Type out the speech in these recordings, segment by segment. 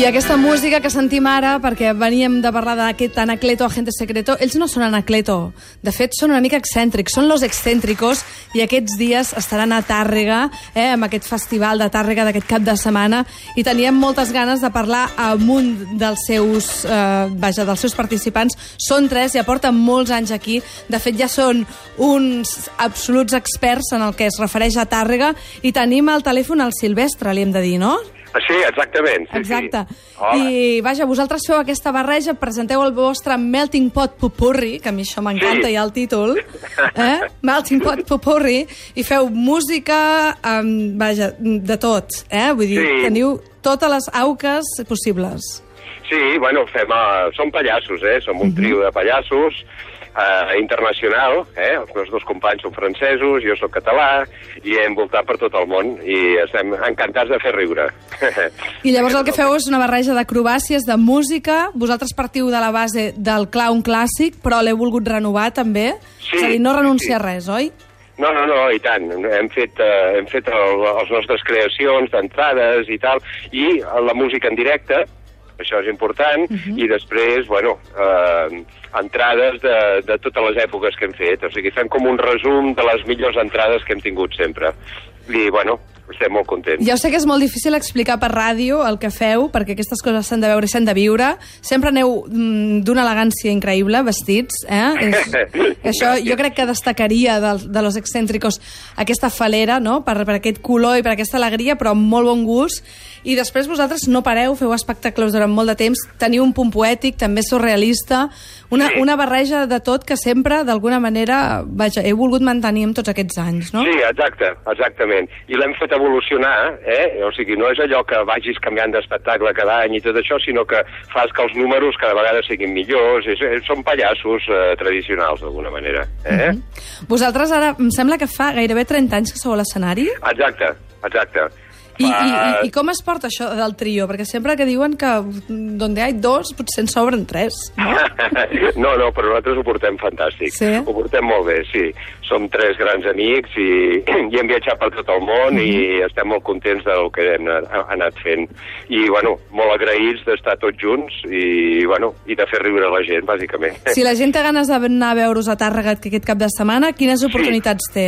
I aquesta música que sentim ara, perquè veníem de parlar d'aquest Anacleto Agente Secreto, ells no són Anacleto. De fet, són una mica excèntrics, són los excèntricos, i aquests dies estaran a Tàrrega, eh, amb aquest festival de Tàrrega d'aquest cap de setmana, i teníem moltes ganes de parlar amb un dels seus, eh, vaja, dels seus participants. Són tres, ja porten molts anys aquí. De fet, ja són uns absoluts experts en el que es refereix a Tàrrega, i tenim al telèfon el Silvestre, li hem de dir, no? Sí, exactament. Sí, Exacte. Sí. Hola. I, vaja, vosaltres feu aquesta barreja, presenteu el vostre Melting Pot Pupurri, que a mi això m'encanta, Sí. ja el títol, eh? Melting Pot Pupurri, i feu música, um, vaja, de tot, eh? Vull dir, Sí. teniu totes les auques possibles. Sí, bueno, fem, uh, som pallassos, eh? Som un trio de pallassos uh, internacional, eh? Els meus dos companys són francesos, jo sóc català, i hem voltat per tot el món, i estem encantats de fer riure. I llavors el que feu és una barreja d'acrobàcies, de música, vosaltres partiu de la base del clown clàssic, però l'heu volgut renovar també? Sí, és a dir, no renuncia sí. a res, oi? No, no, no, i tant. Hem fet, uh, hem fet el, les nostres creacions d'entrades i tal, i la música en directe, això és important, i després, bueno, eh, entrades de, de totes les èpoques que hem fet. O sigui, fem com un resum de les millors entrades que hem tingut sempre. I, bueno, estem molt contents. Ja sé que és molt difícil explicar per ràdio el que feu, perquè aquestes coses s'han de veure i s'han de viure. Sempre aneu mm, d'una elegància increïble, vestits, eh? És, això jo crec que destacaria de, de los excèntricos aquesta falera, no?, per, per aquest color i per aquesta alegria, però amb molt bon gust. I després vosaltres no pareu, feu espectacles durant molt de temps, teniu un punt poètic, també surrealista, una, Sí. una barreja de tot que sempre, d'alguna manera, vaja, he volgut mantenir amb tots aquests anys, no? Sí, exacte, exactament. I l'hem fet evolucionar, eh? O sigui, no és allò que vagis canviant d'espectacle cada any i tot això, sinó que fas que els números cada vegada siguin millors. És, és, són pallassos eh, tradicionals, d'alguna manera. Eh? Vosaltres ara, em sembla que fa gairebé 30 anys que sou a l'escenari. Exacte, exacte. I, i, i, I com es porta això del trio? Perquè sempre que diuen que donde hay dos, potser en sobren tres, no? no, no, però nosaltres ho portem fantàstic. Sí? Ho portem molt bé, sí. Som tres grans amics i, i hem viatjat per tot el món Mhm. i estem molt contents del que hem anat, fent. I, bueno, molt agraïts d'estar tots junts i, bueno, i de fer riure la gent, bàsicament. Si la gent té ganes d'anar a veure-us a Tàrrega aquest cap de setmana, quines oportunitats té?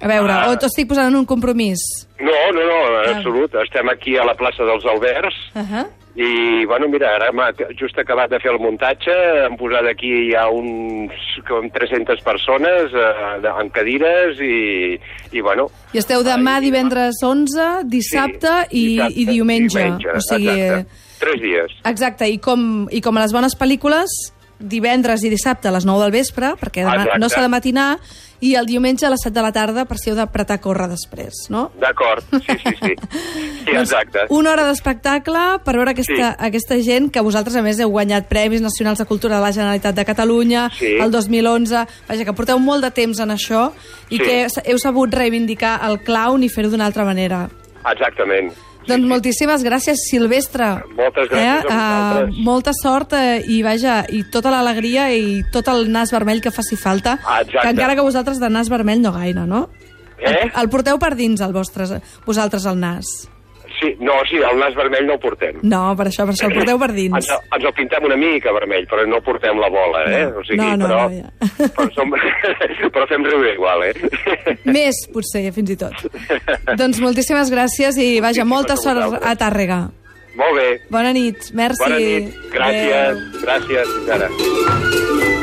A veure, Ah. o t'estic posant en un compromís? No, no, no, en Ah. absolut. Estem aquí a la plaça dels Alberts Uh -huh. i, bueno, mira, ara hem just acabat de fer el muntatge, hem posat aquí ja uns com 300 persones eh, en cadires i, i bueno... I esteu demà divendres 11, dissabte, i, dissabte i diumenge. O sigui, exacte. Tres dies. Exacte, i com, i com a les bones pel·lícules, divendres i dissabte a les 9 del vespre, perquè demà Exacte. no s'ha de matinar, i el diumenge a les 7 de la tarda per si heu d'apretar a córrer després, no? D'acord, sí, sí, sí. Sí, exacte. Doncs una hora d'espectacle per veure aquesta, Sí. aquesta gent que vosaltres, a més, heu guanyat Premis Nacionals de Cultura de la Generalitat de Catalunya Sí. el 2011. Vaja, que porteu molt de temps en això i Sí. que heu sabut reivindicar el clown i fer-ho d'una altra manera. Exactament. Doncs moltíssimes gràcies, Silvestre. Moltes gràcies a vosaltres. Eh, molta sort eh, i, vaja, i tota l'alegria i tot el nas vermell que faci falta. Exacte. Que encara que vosaltres de nas vermell no gaire, no? Eh? El, el porteu per dins, el vostres, vosaltres, el nas. Sí, no, sí, el nas vermell no el portem. No, per això, per això el porteu per dins. Ens, ens el pintem una mica vermell, però no portem la bola, eh? No. O sigui, No, no, però, no, ja. però, som, però fem riure igual, eh? Més, potser, fins i tot. doncs moltíssimes gràcies i, vaja, Moltíssimes molta a sort a Tàrrega. Molt bé. Bona nit, merci. Bona nit. Gràcies. Adéu. Gràcies. Fins ara.